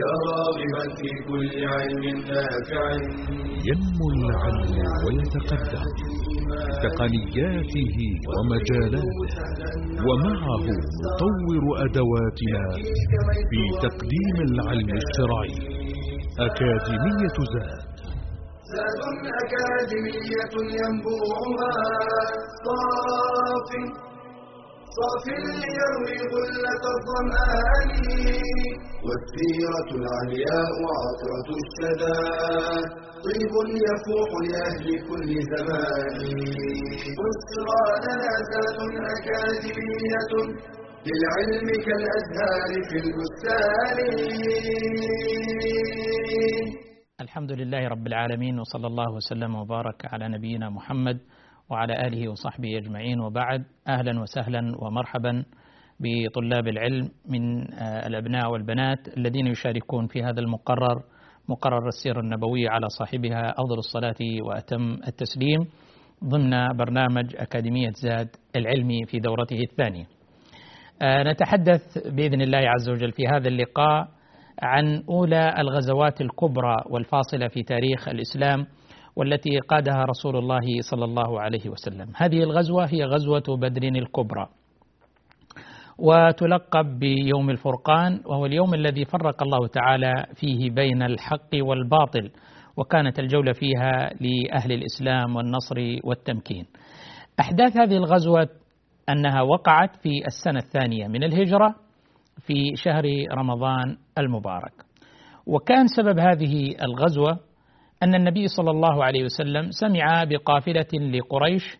يا راغبا في كل علم نافع. ينمو العلم ويتقدم. تقنياته ومجالاته. ومعه نطور أدواتنا في تقديم العلم الشرعي. أكاديمية زاد. زاد أكاديمية ينبوعها صاف صاف ليروي غلة الظمآن. والسيرة العلياء عطرة الشدى. طيب يفوح لأهل كل زمان. بشرى لنا أكاديمية للعلم كالأزهار في البستان. الحمد لله رب العالمين وصلى الله وسلم وبارك على نبينا محمد وعلى آله وصحبه أجمعين. وبعد أهلا وسهلا ومرحبا بطلاب العلم من الأبناء والبنات الذين يشاركون في هذا المقرر مقرر السيرة النبوية على صاحبها أفضل الصلاة وأتم التسليم ضمن برنامج أكاديمية زاد العلمي في دورته الثانية. نتحدث بإذن الله عز وجل في هذا اللقاء عن أولى الغزوات الكبرى والفاصلة في تاريخ الإسلام والتي قادها رسول الله صلى الله عليه وسلم. هذه الغزوة هي غزوة بدر الكبرى. وتلقب بيوم الفرقان وهو اليوم الذي فرق الله تعالى فيه بين الحق والباطل وكانت الجولة فيها لأهل الإسلام والنصر والتمكين. أحداث هذه الغزوة أنها وقعت في السنة الثانية من الهجرة في شهر رمضان المبارك. وكان سبب هذه الغزوة أن النبي صلى الله عليه وسلم سمع بقافلة لقريش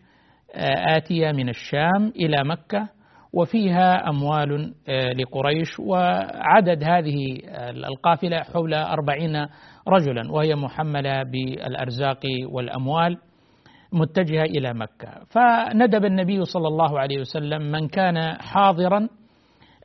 آتية من الشام إلى مكة وفيها أموال لقريش وعدد هذه القافلة حول أربعين رجلا وهي محملة بالأرزاق والأموال متجهة إلى مكة. فندب النبي صلى الله عليه وسلم من كان حاضرا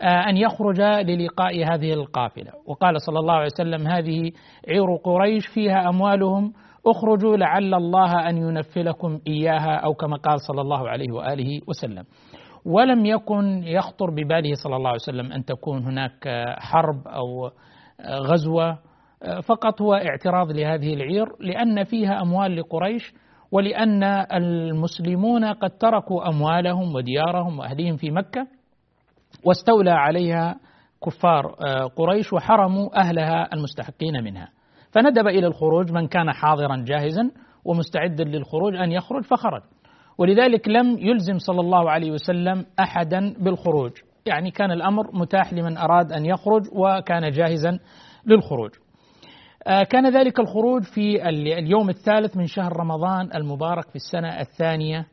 أن يخرج للقاء هذه القافلة. وقال صلى الله عليه وسلم هذه عير قريش فيها أموالهم. اخرجوا لعل الله أن ينفلكم إياها أو كما قال صلى الله عليه وآله وسلم. ولم يكن يخطر بباله صلى الله عليه وسلم أن تكون هناك حرب أو غزوة. فقط هو اعتراض لهذه العير لأن فيها أموال لقريش ولأن المسلمون قد تركوا أموالهم وديارهم وأهليهم في مكة. واستولى عليها كفار قريش وحرموا أهلها المستحقين منها. فندب إلى الخروج من كان حاضرا جاهزا ومستعدا للخروج أن يخرج فخرج. ولذلك لم يلزم صلى الله عليه وسلم أحدا بالخروج. يعني كان الأمر متاح لمن أراد أن يخرج وكان جاهزا للخروج. كان ذلك الخروج في اليوم الثالث من شهر رمضان المبارك في السنة الثانية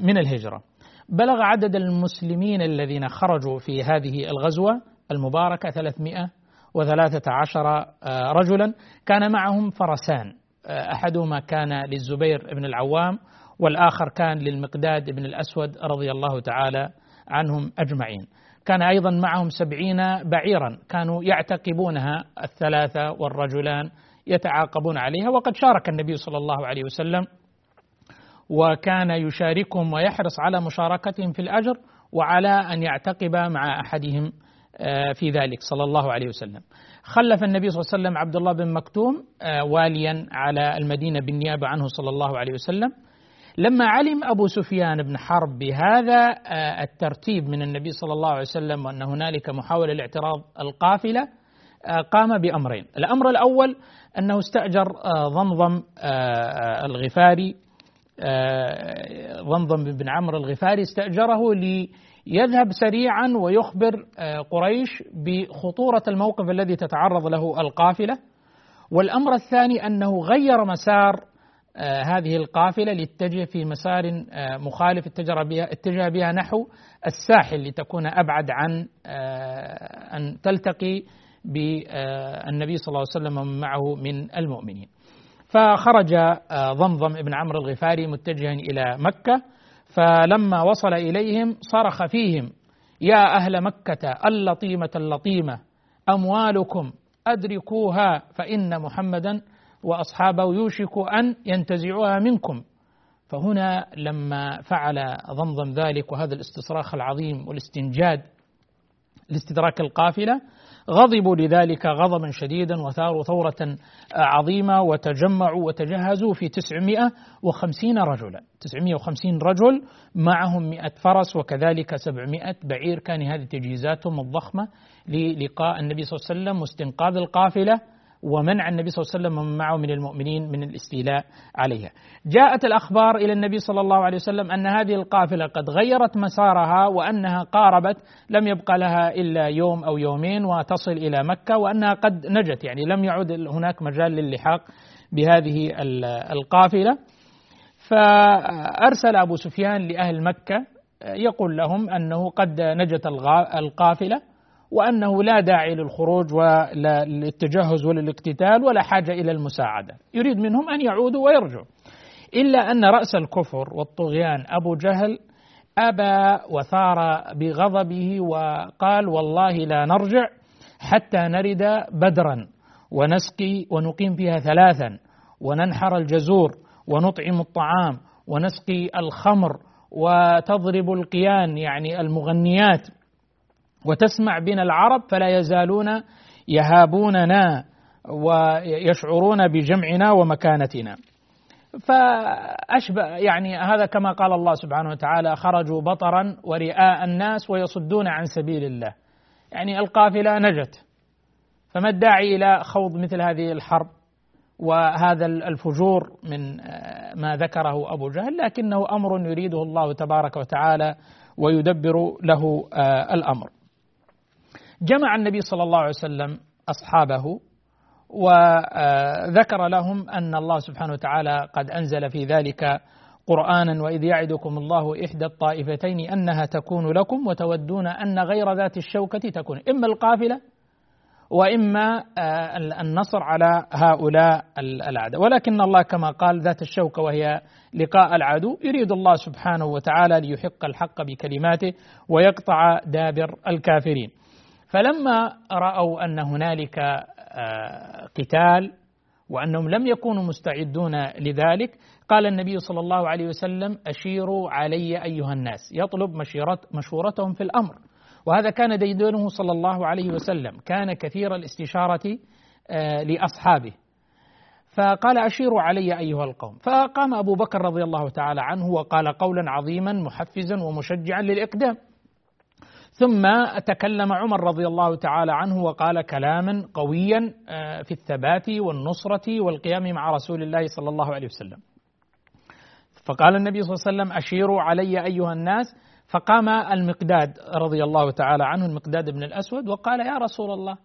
من الهجرة. بلغ عدد المسلمين الذين خرجوا في هذه الغزوة المباركة 313 رجلا. كان معهم فرسان أحدهما كان للزبير بن العوام والآخر كان للمقداد بن الأسود رضي الله تعالى عنهم أجمعين. كان أيضا معهم سبعين بعيرا كانوا يعتقبونها الثلاثة والرجلان يتعاقبون عليها وقد شارك النبي صلى الله عليه وسلم وكان يشاركهم ويحرص على مشاركتهم في الأجر وعلى أن يعتقب مع أحدهم في ذلك صلى الله عليه وسلم. خلف النبي صلى الله عليه وسلم عبد الله بن مكتوم واليا على المدينة بالنيابة عنه صلى الله عليه وسلم. لما علم أبو سفيان بن حرب بهذا الترتيب من النبي صلى الله عليه وسلم وأن هنالك محاولة لاعتراض القافلة قام بأمرين. الأمر الأول أنه استأجر ضمضم الغفاري ضمضم بن عمرو الغفاري استأجره ليذهب سريعا ويخبر قريش بخطورة الموقف الذي تتعرض له القافلة. والأمر الثاني أنه غير مسار هذه القافلة لتتجه في مسار مخالف اتجه بها, اتجه بها نحو الساحل لتكون أبعد عن أن تلتقي بالنبي صلى الله عليه وسلم ومن معه من المؤمنين. فخرج ضمضم ابن عمرو الغفاري متجها إلى مكة فلما وصل إليهم صرخ فيهم يا أهل مكة اللطيمة اللطيمة أموالكم أدركوها فإن محمدا وأصحابه يوشك أن ينتزعوها منكم. فهنا لما فعل ضمضم ذلك وهذا الاستصراخ العظيم والاستنجاد لاستدراك القافلة غضبوا لذلك غضبا شديدا وثاروا ثورة عظيمة وتجمعوا وتجهزوا في 950 رجلا. 950 رجل معهم 100 فرس وكذلك 700 بعير. كان هذه تجهيزاتهم الضخمة للقاء النبي صلى الله عليه وسلم واستنقاذ القافلة. ومنع النبي صلى الله عليه وسلم ومن معه من المؤمنين من الاستيلاء عليها. جاءت الأخبار إلى النبي صلى الله عليه وسلم أن هذه القافلة قد غيرت مسارها وأنها قاربت لم يبقى لها إلا يوم أو يومين وتصل إلى مكة وأنها قد نجت يعني لم يعد هناك مجال للحاق بهذه القافلة. فأرسل أبو سفيان لأهل مكة يقول لهم أنه قد نجت القافلة وأنه لا داعي للخروج وللتجهز وللاقتتال ولا حاجة إلى المساعدة. يريد منهم أن يعودوا ويرجعوا. إلا أن رأس الكفر والطغيان أبو جهل أبى وثار بغضبه وقال والله لا نرجع حتى نرد بدرا ونسقي ونقيم فيها ثلاثا وننحر الجزور ونطعم الطعام ونسقي الخمر وتضرب القيان يعني المغنيات وتسمع بنا العرب فلا يزالون يهابوننا ويشعرون بجمعنا ومكانتنا. فأشبه يعني هذا كما قال الله سبحانه وتعالى خرجوا بطرا ورئاء الناس ويصدون عن سبيل الله. يعني القافلة نجت. فما الداعي إلى خوض مثل هذه الحرب وهذا الفجور من ما ذكره أبو جهل؟ لكنه أمر يريده الله تبارك وتعالى ويدبر له الأمر. جمع النبي صلى الله عليه وسلم أصحابه وذكر لهم أن الله سبحانه وتعالى قد أنزل في ذلك قرآنا وإذ يعدكم الله إحدى الطائفتين أنها تكون لكم وتودون أن غير ذات الشوكة تكون إما القافلة وإما النصر على هؤلاء الأعداء. ولكن الله كما قال ذات الشوكة وهي لقاء العدو يريد الله سبحانه وتعالى ليحق الحق بكلماته ويقطع دابر الكافرين. فلما رأوا أن هنالك آه، قتال وأنهم لم يكونوا مستعدون لذلك قال النبي صلى الله عليه وسلم أشيروا علي أيها الناس. يطلب مشورتهم في الأمر. وهذا كان ديدنه صلى الله عليه وسلم. كان كثير الاستشارة آه، لأصحابه. فقال أشيروا علي أيها القوم. فقام أبو بكر رضي الله تعالى عنه وقال قولا عظيما محفزا ومشجعا للإقدام. ثم تكلم عمر رضي الله تعالى عنه وقال كلاما قويا آه، في الثبات والنصرة والقيام مع رسول الله صلى الله عليه وسلم. فقال النبي صلى الله عليه وسلم أشيروا علي أيها الناس. فقام المقداد رضي الله تعالى عنه المقداد بن الأسود وقال يا رسول الله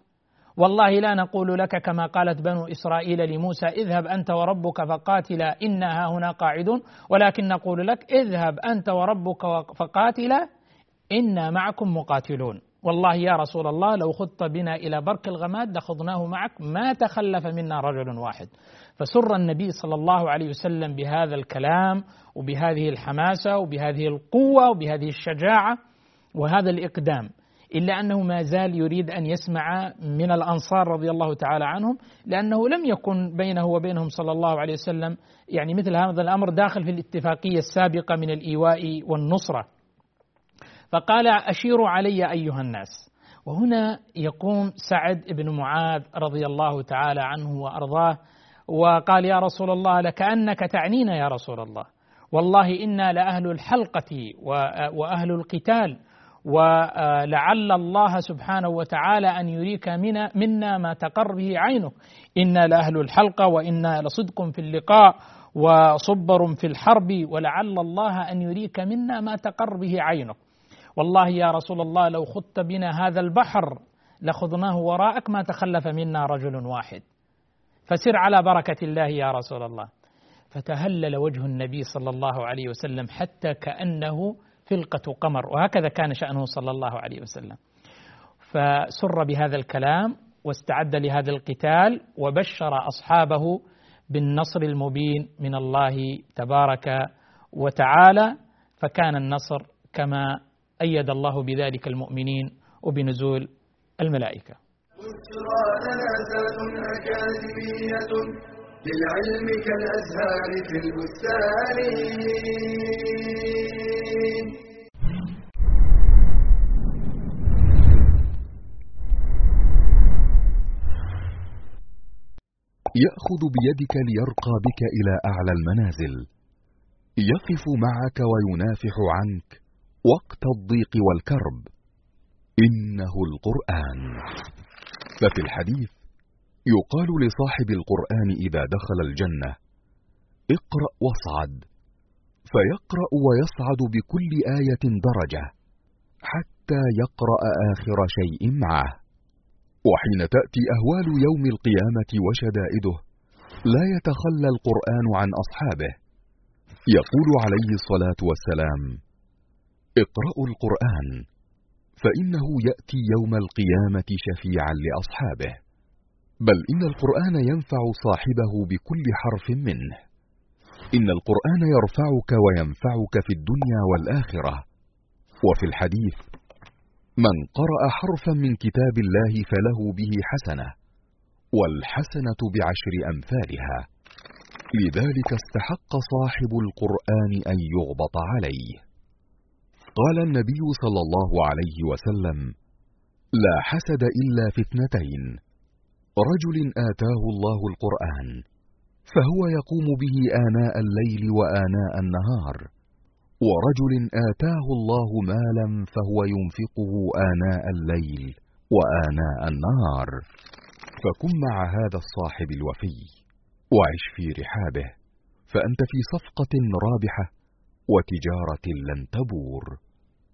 والله لا نقول لك كما قالت بنو إسرائيل لموسى اذهب أنت وربك فقاتلا إنا هنا قاعدون ولكن نقول لك اذهب أنت وربك فقاتلا إنا معكم مقاتلون. والله يا رسول الله لو خضت بنا إلى برك الغماد لخضناه معك ما تخلف منا رجل واحد. فسر النبي صلى الله عليه وسلم بهذا الكلام وبهذه الحماسة وبهذه القوة وبهذه الشجاعة وهذا الإقدام. إلا أنه ما زال يريد أن يسمع من الأنصار رضي الله تعالى عنهم لأنه لم يكن بينه وبينهم صلى الله عليه وسلم يعني مثل هذا الأمر داخل في الاتفاقية السابقة من الإيواء والنصرة. فقال أشيروا علي أيها الناس. وهنا يقوم سعد بن معاذ رضي الله تعالى عنه وأرضاه وقال يا رسول الله لكأنك تعنينا يا رسول الله. والله إنا لأهل الحلقة وأهل القتال ولعل الله سبحانه وتعالى أن يريك منا ما تقر به عينك. إنا لأهل الحلقة وإنا لصدق في اللقاء وصبر في الحرب ولعل الله أن يريك منا ما تقر به عينك. والله يا رسول الله لو خضت بنا هذا البحر لخضناه وراءك ما تخلف منا رجل واحد. فسر على بركة الله يا رسول الله. فتهلل وجه النبي صلى الله عليه وسلم حتى كأنه فلقة قمر وهكذا كان شأنه صلى الله عليه وسلم. فسر بهذا الكلام واستعد لهذا القتال وبشر أصحابه بالنصر المبين من الله تبارك وتعالى. فكان النصر كما أيد الله بذلك المؤمنين وبنزول الملائكة. للعلم كالأزهار في البستان. يأخذ بيدك ليرقى بك إلى أعلى المنازل. يقف معك وينافح عنك. وقت الضيق والكرب. إنه القرآن. ففي الحديث يقال لصاحب القرآن إذا دخل الجنة اقرأ واصعد فيقرأ ويصعد بكل آية درجة حتى يقرأ آخر شيء معه. وحين تأتي أهوال يوم القيامة وشدائده لا يتخلى القرآن عن أصحابه. يقول عليه الصلاة والسلام اقرأوا القرآن فإنه يأتي يوم القيامة شفيعا لأصحابه. بل إن القرآن ينفع صاحبه بكل حرف منه. إن القرآن يرفعك وينفعك في الدنيا والآخرة. وفي الحديث من قرأ حرفا من كتاب الله فله به حسنة والحسنة بعشر أمثالها. لذلك استحق صاحب القرآن أن يغبط عليه. قال النبي صلى الله عليه وسلم لا حسد إلا في اثنتين رجل آتاه الله القرآن فهو يقوم به آناء الليل وآناء النهار ورجل آتاه الله مالا فهو ينفقه آناء الليل وآناء النهار. فكن مع هذا الصاحب الوفي وعش في رحابه فأنت في صفقة رابحة وتجارة لن تبور.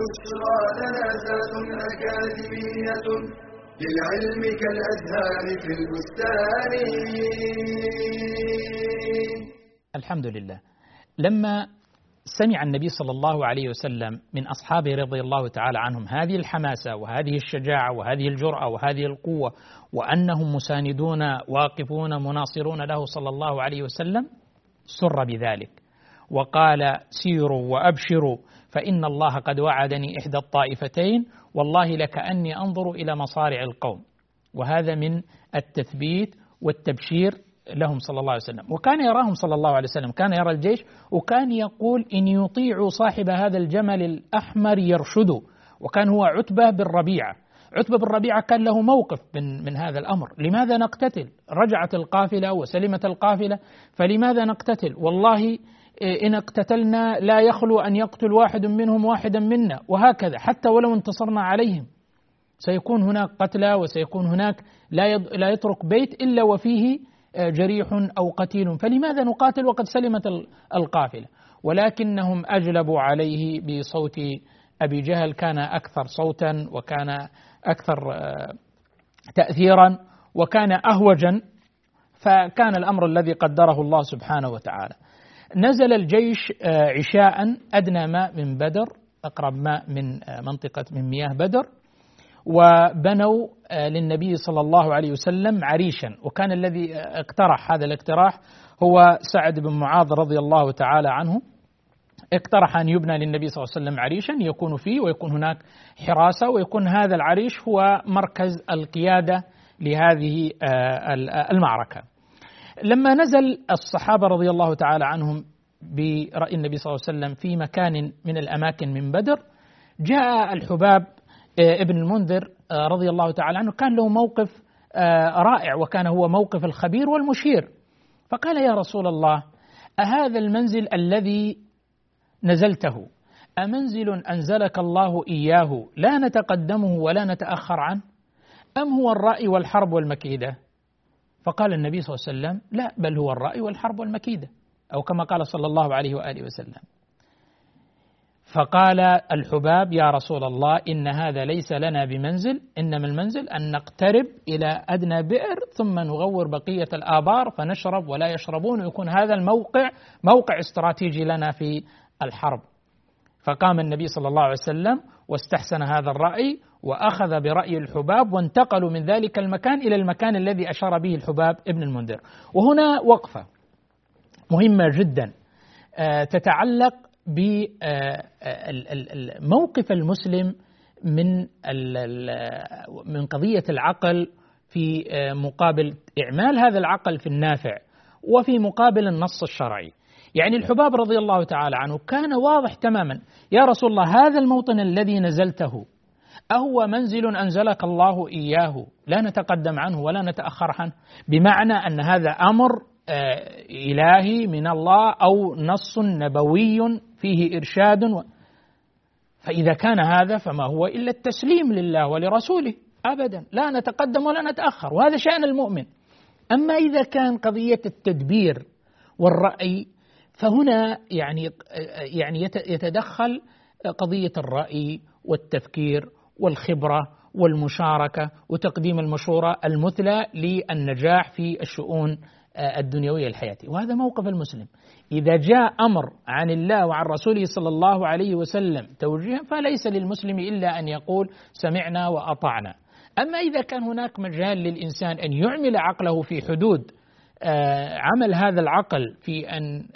بشرى لنا أكاديمية للعلم كالأزهار في البستان. الحمد لله لما سمع النبي صلى الله عليه وسلم من أصحابه رضي الله تعالى عنهم هذه الحماسة وهذه الشجاعة وهذه الجرأة وهذه القوة وأنهم مساندون واقفون مناصرون له صلى الله عليه وسلم سر بذلك وقال سيروا وأبشروا فإن الله قد وعدني إحدى الطائفتين والله لكأني أنظر إلى مصارع القوم. وهذا من التثبيت والتبشير لهم صلى الله عليه وسلم. وكان يراهم صلى الله عليه وسلم كان يرى الجيش وكان يقول إن يطيعوا صاحب هذا الجمل الأحمر يرشدوا وكان هو عتبة بن ربيعة. عتبة بن ربيعة كان له موقف من, من هذا الأمر. لماذا نقتتل؟ رجعت القافلة وسلمت القافلة فلماذا نقتتل؟ والله إن اقتتلنا لا يخلو أن يقتل واحد منهم واحدا منا وهكذا حتى ولو انتصرنا عليهم. سيكون هناك قتلى وسيكون هناك لا لا يترك بيت إلا وفيه جريح أو قتيل. فلماذا نقاتل وقد سلمت القافلة؟ ولكنهم أجلبوا عليه بصوت أبي جهل كان أكثر صوتا وكان أكثر تأثيرا وكان أهوجا. فكان الأمر الذي قدره الله سبحانه وتعالى. نزل الجيش عشاء أدنى ماء من بدر أقرب ماء من منطقة من مياه بدر وبنوا للنبي صلى الله عليه وسلم عريشا. وكان الذي اقترح هذا الاقتراح هو سعد بن معاذ رضي الله تعالى عنه. اقترح أن يبنى للنبي صلى الله عليه وسلم عريشا يكون فيه ويكون هناك حراسة ويكون هذا العريش هو مركز القيادة لهذه المعركة. لما نزل الصحابة رضي الله تعالى عنهم برأي النبي صلى الله عليه وسلم في مكان من الأماكن من بدر جاء الحباب ابن المنذر رضي الله تعالى عنه كان له موقف رائع وكان هو موقف الخبير والمشير. فقال يا رسول الله أهذا المنزل الذي نزلته؟ أمنزل أنزلك الله إياه لا نتقدمه ولا نتأخر عنه؟ أم هو الرأي والحرب والمكيدة؟ فقال النبي صلى الله عليه وسلم لا بل هو الرأي والحرب والمكيدة أو كما قال صلى الله عليه وآله وسلم. فقال الحباب يا رسول الله إن هذا ليس لنا بمنزل إنما المنزل أن نقترب إلى أدنى بئر ثم نغور بقية الآبار فنشرب ولا يشربون ويكون هذا الموقع موقع استراتيجي لنا في الحرب. فقام النبي صلى الله عليه وسلم واستحسن هذا الرأي وأخذ برأي الحباب وانتقلوا من ذلك المكان إلى المكان الذي أشار به الحباب ابن المنذر. وهنا وقفة مهمة جدا تتعلق بموقف المسلم من من قضية العقل في مقابل إعمال هذا العقل في النافع وفي مقابل النص الشرعي. يعني الحباب رضي الله تعالى عنه كان واضح تماما. يا رسول الله هذا الموطن الذي نزلته أهو منزل أنزلك الله إياه. لا نتقدم عنه ولا نتأخر عنه بمعنى أن هذا أمر إلهي من الله أو نص نبوي فيه إرشاد فإذا كان هذا فما هو إلا التسليم لله ولرسوله أبدا. لا نتقدم ولا نتأخر وهذا شأن المؤمن. أما إذا كان قضية التدبير والرأي فهنا يعني يعني يتدخل قضية الرأي والتفكير والخبرة والمشاركة وتقديم المشورة المثلى للنجاح في الشؤون الدنيوية الحياتية. وهذا موقف المسلم. إذا جاء أمر عن الله وعن رسوله صلى الله عليه وسلم توجيها فليس للمسلم إلا أن يقول سمعنا وأطعنا. أما إذا كان هناك مجال للإنسان أن يعمل عقله في حدود عمل هذا العقل في أن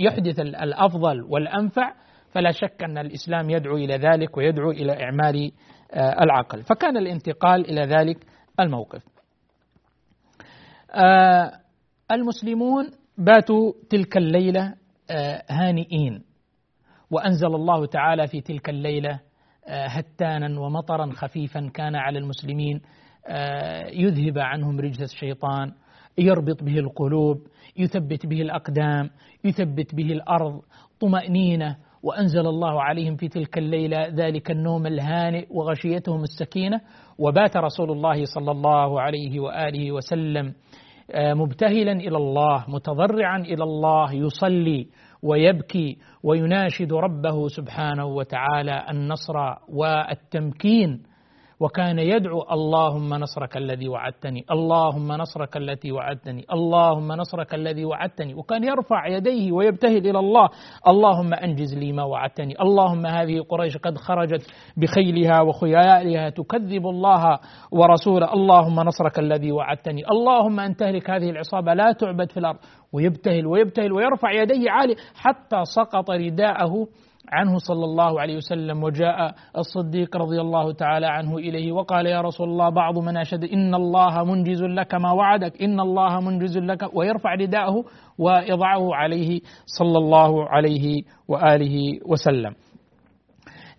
يحدث الأفضل والأنفع فلا شك أن الإسلام يدعو إلى ذلك ويدعو إلى إعمال العقل. فكان الانتقال إلى ذلك الموقف. المسلمون باتوا تلك الليلة هانئين. وأنزل الله تعالى في تلك الليلة هتانا ومطرا خفيفا كان على المسلمين يذهب عنهم رجس الشيطان. يربط به القلوب يثبت به الأقدام يثبت به الأرض طمأنينة. وأنزل الله عليهم في تلك الليلة ذلك النوم الهانئ وغشيتهم السكينة. وبات رسول الله صلى الله عليه وآله وسلم مبتهلا إلى الله متضرعا إلى الله يصلي ويبكي ويناشد ربه سبحانه وتعالى النصر والتمكين. وكان يدعو اللهم نصرك الذي وعدتني اللهم نصرك التي وعدتني اللهم نصرك الذي وعدتني. وكان يرفع يديه ويبتهل إلى الله اللهم أنجز لي ما وعدتني اللهم هذه قريش قد خرجت بخيلها وخيالها تكذب الله ورسوله اللهم نصرك الذي وعدتني اللهم أن تهلك هذه العصابة لا تعبد في الأرض. ويبتهل ويبتهل ويرفع يديه عالي حتى سقط رداءه عنه صلى الله عليه وسلم وجاء الصديق رضي الله تعالى عنه إليه وقال يا رسول الله بعض من أشد إن الله منجز لك ما وعدك إن الله منجز لك ويرفع رداءه ويضعه عليه صلى الله عليه وآله وسلم.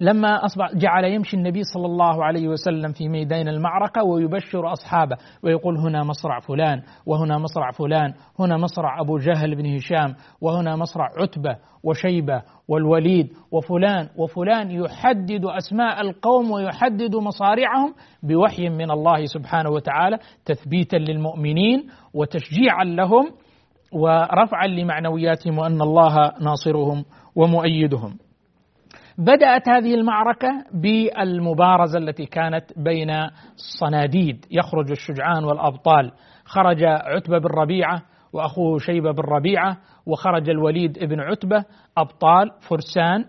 لما أصبح جعل يمشي النبي صلى الله عليه وسلم في ميدان المعركة ويبشر أصحابه ويقول هنا مصرع فلان وهنا مصرع فلان هنا مصرع أبو جهل بن هشام وهنا مصرع عتبة وشيبة والوليد وفلان وفلان يحدد أسماء القوم ويحدد مصارعهم بوحي من الله سبحانه وتعالى تثبيتا للمؤمنين وتشجيعا لهم ورفعا لمعنوياتهم وأن الله ناصرهم ومؤيدهم. بدأت هذه المعركة بالمبارزة التي كانت بين الصناديد يخرج الشجعان والأبطال. خرج عتبة بن ربيعة وأخوه شيبة بن ربيعة وخرج الوليد بن عتبة أبطال فرسان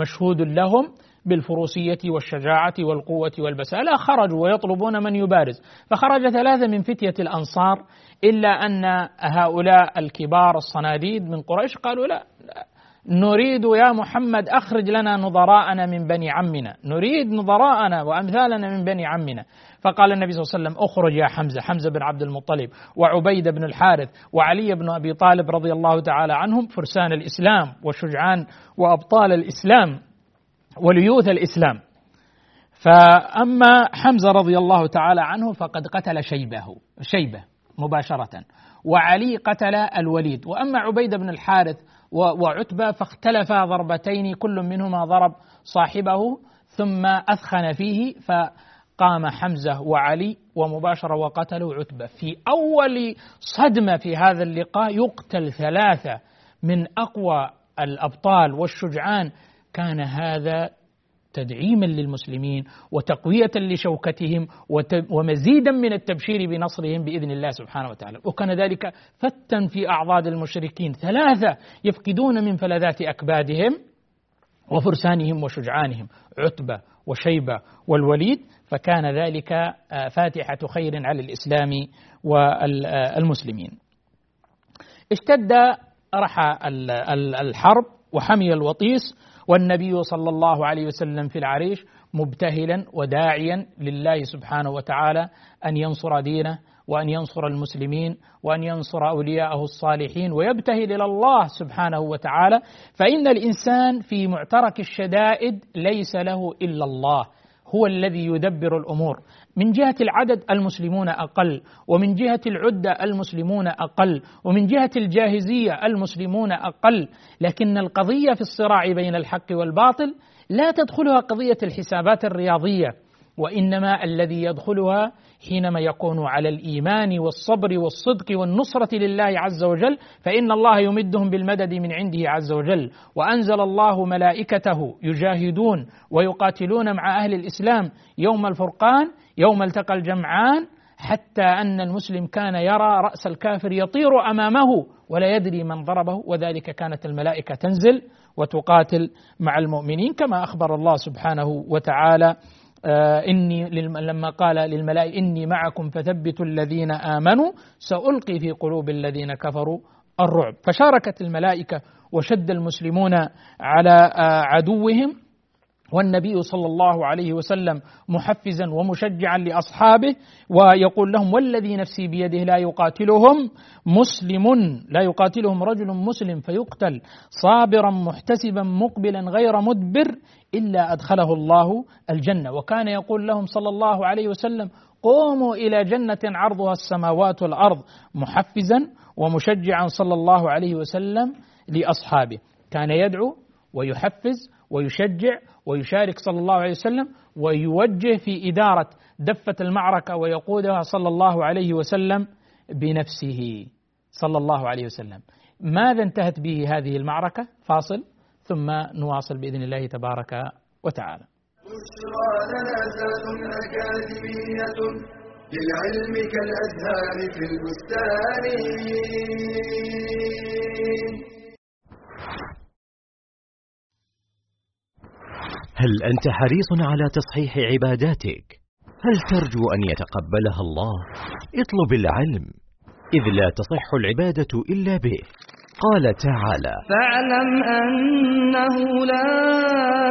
مشهود لهم بالفروسية والشجاعة والقوة والبسالة خرجوا ويطلبون من يبارز. فخرج ثلاثة من فتية الأنصار إلا أن هؤلاء الكبار الصناديد من قريش قالوا لا, لا نريد يا محمد أخرج لنا نظراءنا من بني عمنا. نريد نظراءنا وأمثالنا من بني عمنا. فقال النبي صلى الله عليه وسلم اخرج يا حمزة حمزة بن عبد المطلب وعبيد بن الحارث وعلي بن أبي طالب رضي الله تعالى عنهم فرسان الإسلام وشجعان وأبطال الإسلام وليوث الإسلام. فأما حمزة رضي الله تعالى عنه فقد قتل شيبه شيبة مباشرة وعلي قتل الوليد. وأما عبيد بن الحارث وعتبة فاختلفا ضربتين كل منهما ضرب صاحبه ثم أثخن فيه فقام حمزة وعلي ومباشرة وقتلوا عتبة. في أول صدمة في هذا اللقاء يقتل ثلاثة من أقوى الأبطال والشجعان. كان هذا تدعيما للمسلمين وتقوية لشوكتهم ومزيدا من التبشير بنصرهم بإذن الله سبحانه وتعالى. وكان ذلك فتا في أعضاد المشركين. ثلاثة يفقدون من فلذات أكبادهم وفرسانهم وشجعانهم عتبة وشيبة والوليد. فكان ذلك فاتحة خير على الإسلام والمسلمين. اشتد رحى الحرب وحمي الوطيس والنبي صلى الله عليه وسلم في العريش مبتهلا وداعيا لله سبحانه وتعالى أن ينصر دينه وأن ينصر المسلمين وأن ينصر أولياءه الصالحين ويبتهل إلى الله سبحانه وتعالى. فإن الإنسان في معترك الشدائد ليس له إلا الله. هو الذي يدبر الأمور. من جهة العدد المسلمون أقل ومن جهة العدة المسلمون أقل ومن جهة الجاهزية المسلمون أقل. لكن القضية في الصراع بين الحق والباطل لا تدخلها قضية الحسابات الرياضية وإنما الذي يدخلها حينما يكون على الإيمان والصبر والصدق والنصرة لله عز وجل فإن الله يمدهم بالمدد من عنده عز وجل. وأنزل الله ملائكته يجاهدون ويقاتلون مع أهل الإسلام يوم الفرقان يوم التقى الجمعان حتى أن المسلم كان يرى رأس الكافر يطير أمامه ولا يدري من ضربه. وذلك كانت الملائكة تنزل وتقاتل مع المؤمنين كما أخبر الله سبحانه وتعالى. إني لما قال للملائكة إني معكم فثبتوا الذين آمنوا سألقي في قلوب الذين كفروا الرعب. فشاركت الملائكة وشد المسلمون على آه، عدوهم والنبي صلى الله عليه وسلم محفزا ومشجعا لأصحابه ويقول لهم والذي نفسي بيده لا يقاتلهم مسلم لا يقاتلهم رجل مسلم فيقتل صابرا محتسبا مقبلا غير مدبر إلا أدخله الله الجنة. وكان يقول لهم صلى الله عليه وسلم قوموا إلى جنة عرضها السماوات والأرض محفزا ومشجعا صلى الله عليه وسلم لأصحابه. كان يدعو ويحفز ويشجع ويشارك صلى الله عليه وسلم ويوجه في إدارة دفة المعركة ويقودها صلى الله عليه وسلم بنفسه صلى الله عليه وسلم. ماذا انتهت به هذه المعركة؟ فاصل ثم نواصل بإذن الله تبارك وتعالى. للعلم كالأزهار في البستان. هل أنت حريص على تصحيح عباداتك؟ هل ترجو أن يتقبلها الله؟ اطلب العلم إذ لا تصح العبادة إلا به قال تعالى فاعلم أنه لا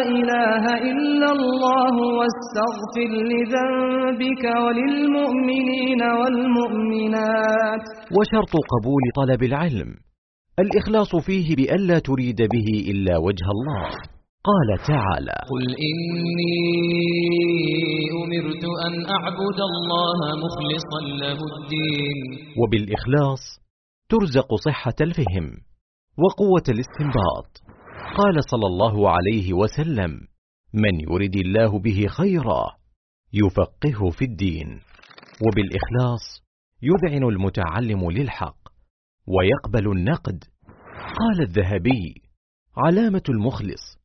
إله إلا الله واستغفر لذنبك وللمؤمنين والمؤمنات وشرط قبول طلب العلم الإخلاص فيه بألا تريد به إلا وجه الله قال تعالى قل إني أمرت أن أعبد الله مخلصا له الدين. وبالإخلاص ترزق صحة الفهم وقوة الاستنباط. قال صلى الله عليه وسلم من يرد الله به خيرا يفقهه في الدين. وبالإخلاص يذعن المتعلم للحق ويقبل النقد. قال الذهبي علامة المخلص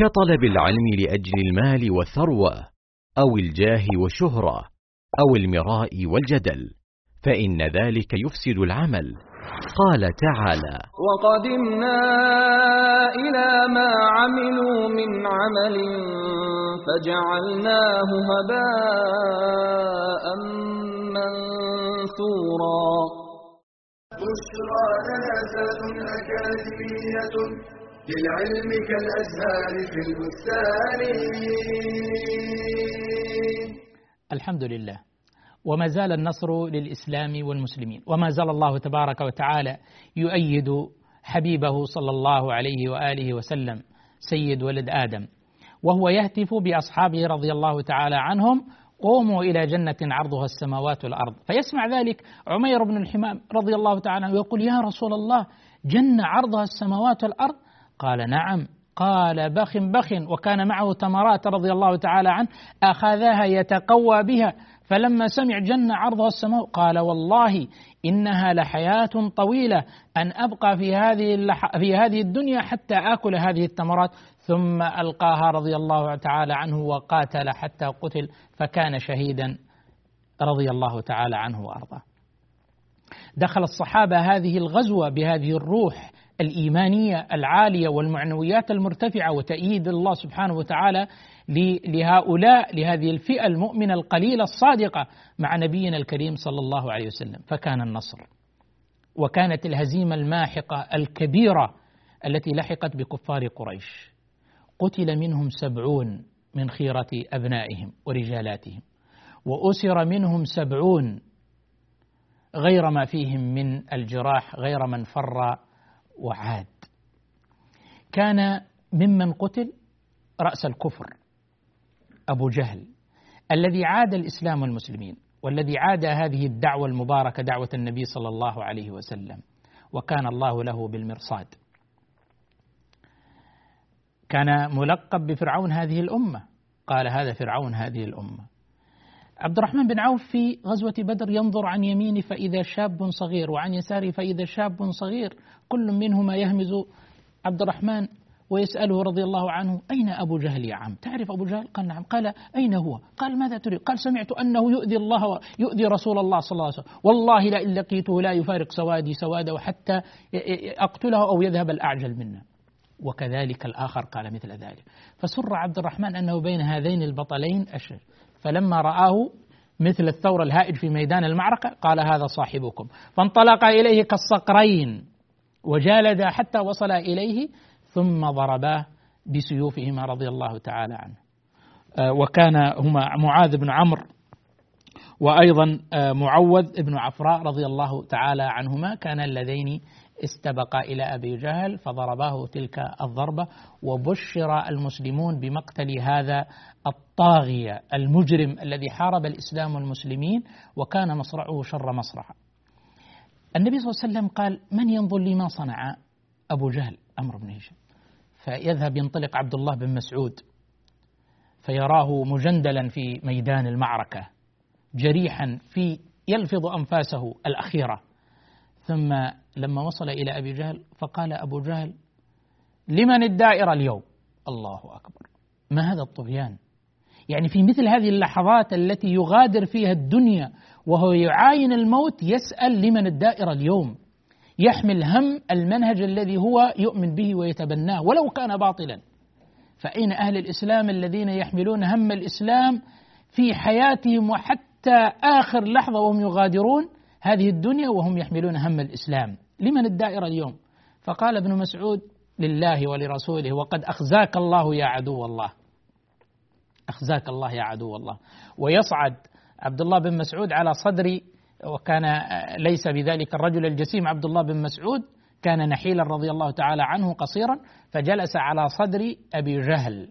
كطلب العلم لأجل المال والثروة أو الجاه والشهرة أو المراء والجدل فإن ذلك يفسد العمل. قال تعالى وقدمنا إلى ما عملوا من عمل فجعلناه هباء منثورا. بشرى اكاديميه للعلم كالأزهار في البستان. الحمد لله. وما زال النصر للإسلام والمسلمين. وما زال الله تبارك وتعالى يؤيد حبيبه صلى الله عليه وآله وسلم سيد ولد آدم. وهو يهتف بأصحابه رضي الله تعالى عنهم قوموا إلى جنة عرضها السماوات والأرض. فيسمع ذلك عمير بن الحمام رضي الله تعالى عنه ويقول يا رسول الله جنة عرضها السماوات والأرض؟ قال نعم. قال بخ بخ وكان معه تمرات رضي الله تعالى عنه أخذها يتقوى بها. فلما سمع جنة عرضها السماء قال والله إنها لحياة طويلة أن أبقى في هذه في هذه الدنيا حتى آكل هذه التمرات. ثم ألقاها رضي الله تعالى عنه وقاتل حتى قتل فكان شهيدا رضي الله تعالى عنه وأرضاه. دخل الصحابة هذه الغزوة بهذه الروح الإيمانية العالية والمعنويات المرتفعة وتأييد الله سبحانه وتعالى لهؤلاء لهذه الفئة المؤمنة القليلة الصادقة مع نبينا الكريم صلى الله عليه وسلم. فكان النصر وكانت الهزيمة الماحقة الكبيرة التي لحقت بكفار قريش. قتل منهم سبعون من خيرة أبنائهم ورجالاتهم وأسر منهم سبعون غير ما فيهم من الجراح غير من فر وعاد. كان ممن قتل رأس الكفر أبو جهل الذي عاد الإسلام والمسلمين والذي عاد هذه الدعوة المباركة دعوة النبي صلى الله عليه وسلم وكان الله له بالمرصاد. كان ملقب بفرعون هذه الأمة. قال هذا فرعون هذه الأمة. عبد الرحمن بن عوف في غزوة بدر ينظر عن يمينه فإذا شاب صغير وعن يساره فإذا شاب صغير. كل منهما يهمز عبد الرحمن ويسأله رضي الله عنه أين أبو جهل يا عم؟ تعرف أبو جهل؟ قال نعم. قال أين هو؟ قال ماذا تريد؟ قال سمعت أنه يؤذي الله ويؤذي رسول الله صلى الله عليه وسلم. والله لئن لقيته لا يفارق سوادي سوادة حتى أقتله أو يذهب الأعجل منا. وكذلك الآخر قال مثل ذلك. فسر عبد الرحمن أنه بين هذين البطلين أشر فلما رآه مثل الثور الهائج في ميدان المعركة قال هذا صاحبكم. فانطلق إليه كالصقرين وجالدا حتى وصل إليه ثم ضرباه بسيوفهما رضي الله تعالى عنه. آه، وكان هما معاذ بن عمرو وأيضا آه، معوذ بن عفراء رضي الله تعالى عنهما كان اللذين استبقا إلى أبي جهل فضرباه تلك الضربة وبشر المسلمون بمقتل هذا الطاغية المجرم الذي حارب الإسلام والمسلمين وكان مصرعه شر مصرع النبي صلى الله عليه وسلم قال من ينظر لي ما صنع أبو جهل؟ أمر بن هشام. فيذهب ينطلق عبد الله بن مسعود فيراه مجندلا في ميدان المعركة جريحا في يلفظ أنفاسه الأخيرة. ثم لما وصل إلى أبي جهل فقال أبو جهل لمن الدائرة اليوم؟ الله أكبر. ما هذا الطغيان؟ يعني في مثل هذه اللحظات التي يغادر فيها الدنيا وهو يعاين الموت يسأل لمن الدائرة اليوم. يحمل هم المنهج الذي هو يؤمن به ويتبناه ولو كان باطلا. فأين أهل الإسلام الذين يحملون هم الإسلام في حياتهم وحتى آخر لحظة وهم يغادرون هذه الدنيا وهم يحملون هم الإسلام. لمن الدائرة اليوم؟ فقال ابن مسعود لله ولرسوله وقد أخزاك الله يا عدو الله. أخزاك الله يا عدو الله. ويصعد عبد الله بن مسعود على صدر وكان ليس بذلك الرجل الجسيم عبد الله بن مسعود كان نحيلا رضي الله تعالى عنه قصيرا فجلس على صدر أبي جهل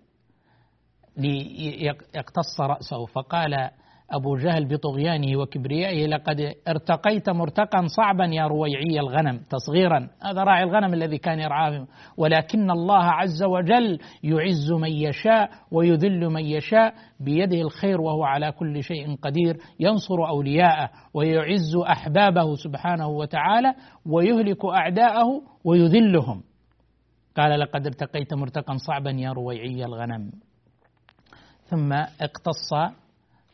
ليقتص رأسه فقال أبو جهل بطغيانه وكبريائه لقد ارتقيت مرتقا صعبا يا رويعي الغنم. تصغيرا هذا راعي الغنم الذي كان يرعاه. ولكن الله عز وجل يعز من يشاء ويذل من يشاء بيده الخير وهو على كل شيء قدير ينصر أولياءه ويعز أحبابه سبحانه وتعالى ويهلك أعداءه ويذلهم. قال لقد ارتقيت مرتقا صعبا يا رويعي الغنم. ثم اقتص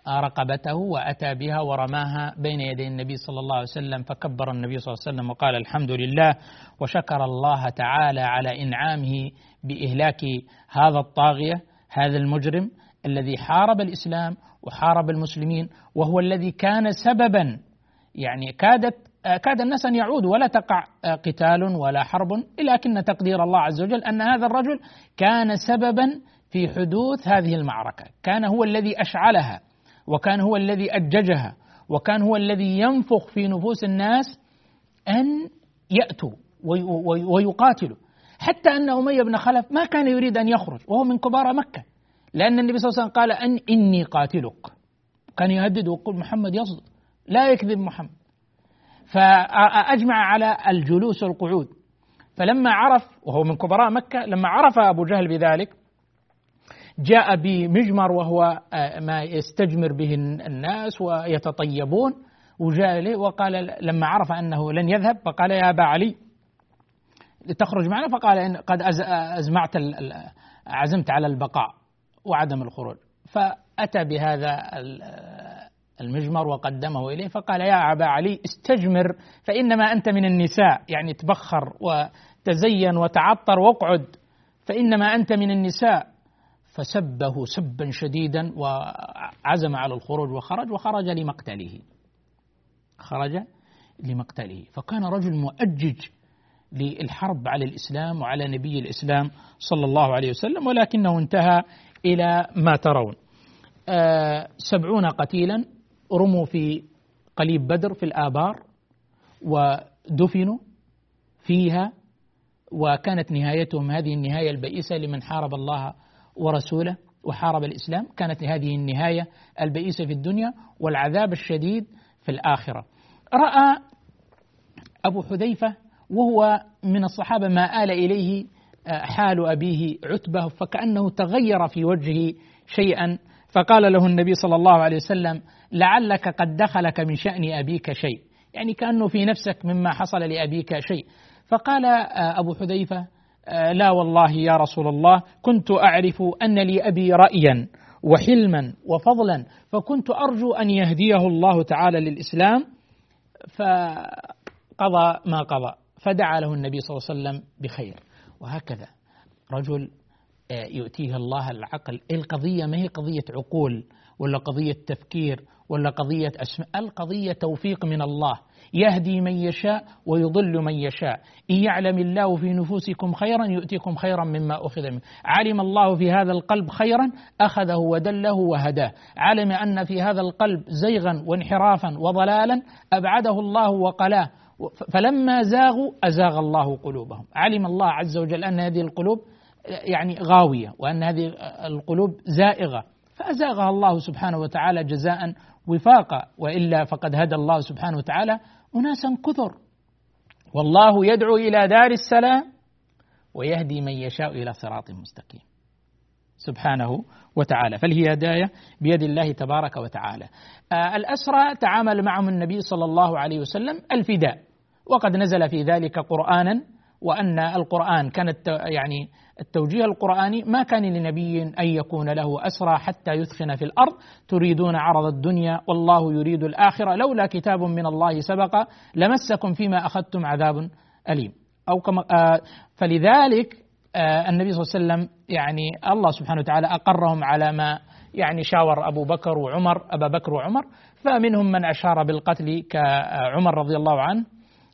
رقبته وأتى بها ورماها بين يدي النبي صلى الله عليه وسلم فكبر النبي صلى الله عليه وسلم وقال الحمد لله وشكر الله تعالى على إنعامه بإهلاك هذا الطاغية هذا المجرم الذي حارب الإسلام وحارب المسلمين وهو الذي كان سببا يعني كادت كاد الناس أن يعودوا ولا تقع قتال ولا حرب لكن تقدير الله عز وجل أن هذا الرجل كان سببا في حدوث هذه المعركة كان هو الذي أشعلها. وكان هو الذي أججها وكان هو الذي ينفخ في نفوس الناس أن يأتوا ويقاتلوا. حتى أن أمية بن خلف ما كان يريد أن يخرج وهو من كبار مكة. لأن النبي صلى الله عليه وسلم قال أن إني قاتلك. كان يهدد ويقول محمد يصدق. لا يكذب محمد. فأجمع على الجلوس والقعود. فلما عرف وهو من كبراء مكة لما عرف أبو جهل بذلك جاء بمجمر وهو آه، ما يستجمر به الناس ويتطيبون. وجاء إليه وقال لما عرف أنه لن يذهب فقال يا أبا علي لتخرج معنا؟ فقال إن قد أزمعت عزمت على البقاء وعدم الخروج. فأتى بهذا المجمر وقدمه إليه فقال يا أبا علي استجمر فإنما أنت من النساء. يعني تبخر وتزين وتعطر وأقعد فإنما أنت من النساء. فسبه سبا شديدا وعزم على الخروج وخرج وخرج لمقتله. خرج لمقتله. فكان رجل مؤجج للحرب على الإسلام وعلى نبي الإسلام صلى الله عليه وسلم ولكنه انتهى إلى ما ترون. آه، سبعون قتيلا رموا في قليب بدر في الآبار ودفنوا فيها وكانت نهايتهم هذه النهاية البئيسة لمن حارب الله ورسوله وحارب الإسلام. كانت هذه النهاية البئيسة في الدنيا والعذاب الشديد في الآخرة. رأى أبو حذيفة وهو من الصحابة ما آل إليه آه، حال أبيه عتبة فكأنه تغير في وجهه شيئا. فقال له النبي صلى الله عليه وسلم لعلك قد دخلك من شأن أبيك شيء. يعني كأنه في نفسك مما حصل لأبيك شيء. فقال آه، أبو حذيفة لا والله يا رسول الله كنت أعرف أن لي أبي رأيا وحلما وفضلا فكنت أرجو أن يهديه الله تعالى للإسلام فقضى ما قضى فدعا له النبي صلى الله عليه وسلم بخير. وهكذا رجل آه، يؤتيه الله العقل القضية ما هي قضية عقول ولا قضية تفكير ولا قضية أسماء القضية توفيق من الله. يهدي من يشاء ويضل من يشاء. إن يعلم الله في نفوسكم خيرا يؤتيكم خيرا مما أخذ منه. علم الله في هذا القلب خيرا أخذه ودله وهداه. علم أن في هذا القلب زيغا وانحرافا وضلالا أبعده الله وقلاه. فلما زاغوا أزاغ الله قلوبهم. علم الله عز وجل أن هذه القلوب يعني غاوية وأن هذه القلوب زائغة. فأزاغها الله سبحانه وتعالى جزاء وفاقا وإلا فقد هدى الله سبحانه وتعالى أناسا كثر. والله يدعو إلى دار السلام ويهدي من يشاء إلى صراط مستقيم. سبحانه وتعالى. فالهداية بيد الله تبارك وتعالى. آه الأسرى تعامل معهم النبي صلى الله عليه وسلم الفداء وقد نزل في ذلك قرآنا وأن القرآن كانت يعني التوجيه القرآني ما كان لنبي أن يكون له أسرى حتى يثخن في الأرض تريدون عرض الدنيا والله يريد الآخرة لولا كتاب من الله سبق لمسكم فيما أخذتم عذاب أليم. أو كما آه فلذلك آه النبي صلى الله عليه وسلم يعني الله سبحانه وتعالى أقرهم على ما يعني شاور أبو بكر وعمر أبا بكر وعمر فمنهم من أشار بالقتل كعمر رضي الله عنه.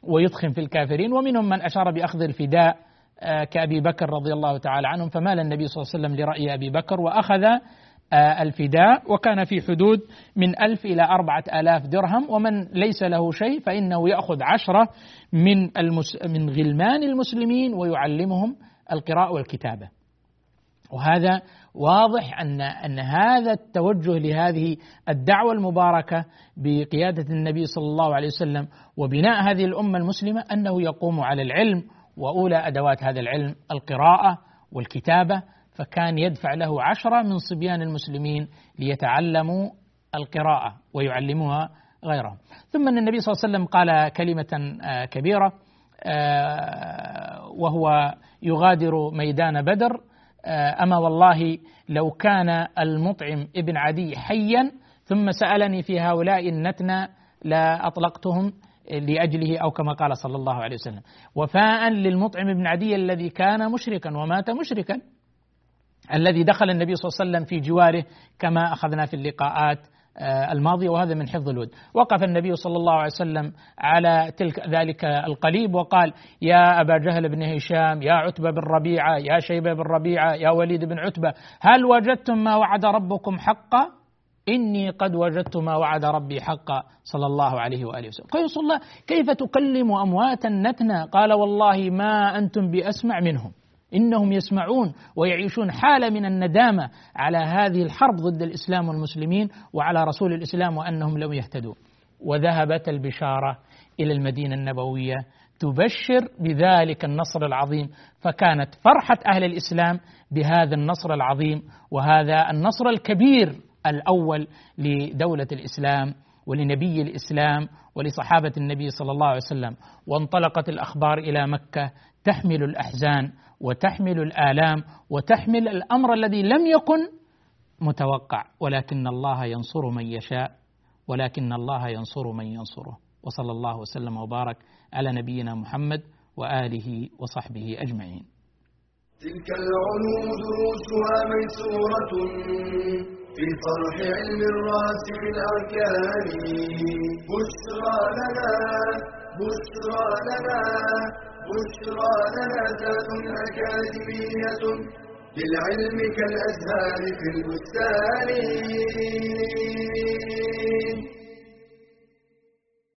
ويدخن في الكافرين ومنهم من أشار بأخذ الفداء آه، كأبي بكر رضي الله تعالى عنهم فمال النبي صلى الله عليه وسلم لرأي أبي بكر وأخذ آه، الفداء وكان في حدود من ألف إلى أربعة آلاف درهم ومن ليس له شيء فإنه يأخذ عشرة من, المس من غلمان المسلمين ويعلمهم القراءة والكتابة. وهذا واضح أن أن هذا التوجه لهذه الدعوة المباركة بقيادة النبي صلى الله عليه وسلم وبناء هذه الأمة المسلمة أنه يقوم على العلم وأولى أدوات هذا العلم القراءة والكتابة فكان يدفع له عشرة من صبيان المسلمين ليتعلموا القراءة ويعلموها غيرهم. ثم أن النبي صلى الله عليه وسلم قال كلمة آه، كبيرة آه، وهو يغادر ميدان بدر أما والله لو كان المطعم ابن عدي حيا ثم سألني في هؤلاء النتنى لأطلقتهم لأجله أو كما قال صلى الله عليه وسلم. وفاء للمطعم بن عدي الذي كان مشركا ومات مشركا الذي دخل النبي صلى الله عليه وسلم في جواره كما أخذنا في اللقاءات آه، الماضية وهذا من حفظ الود. وقف النبي صلى الله عليه وسلم على تلك ذلك القليب وقال يا أبا جهل بن هشام يا عتبة بن ربيعة يا شيبة بن ربيعة يا وليد بن عتبة هل وجدتم ما وعد ربكم حقا؟ إني قد وجدت ما وعد ربي حقا صلى الله عليه وآله وسلم. قال رسول الله كيف تكلم أمواتا نتنا؟ قال والله ما أنتم بأسمع منهم. إنهم يسمعون ويعيشون حالة من الندامة على هذه الحرب ضد الإسلام والمسلمين وعلى رسول الإسلام وأنهم لم يهتدوا. وذهبت البشارة إلى المدينة النبوية تبشر بذلك النصر العظيم فكانت فرحة أهل الإسلام بهذا النصر العظيم وهذا النصر الكبير الأول لدولة الإسلام ولنبي الإسلام ولصحابة النبي صلى الله عليه وسلم. وانطلقت الأخبار إلى مكة تحمل الأحزان وتحمل الآلام وتحمل الأمر الذي لم يكن متوقع ولكن الله ينصر من يشاء ولكن الله ينصر من ينصره. وصلى الله وسلم وبارك على نبينا محمد وآله وصحبه أجمعين. تلك العلوم دروسها ميسورة في فرح علم الراسخ الأركان. بشرى لنا بشرى لنا بشرى لنا ذات أكاديمية للعلم كالأزهار في البستان.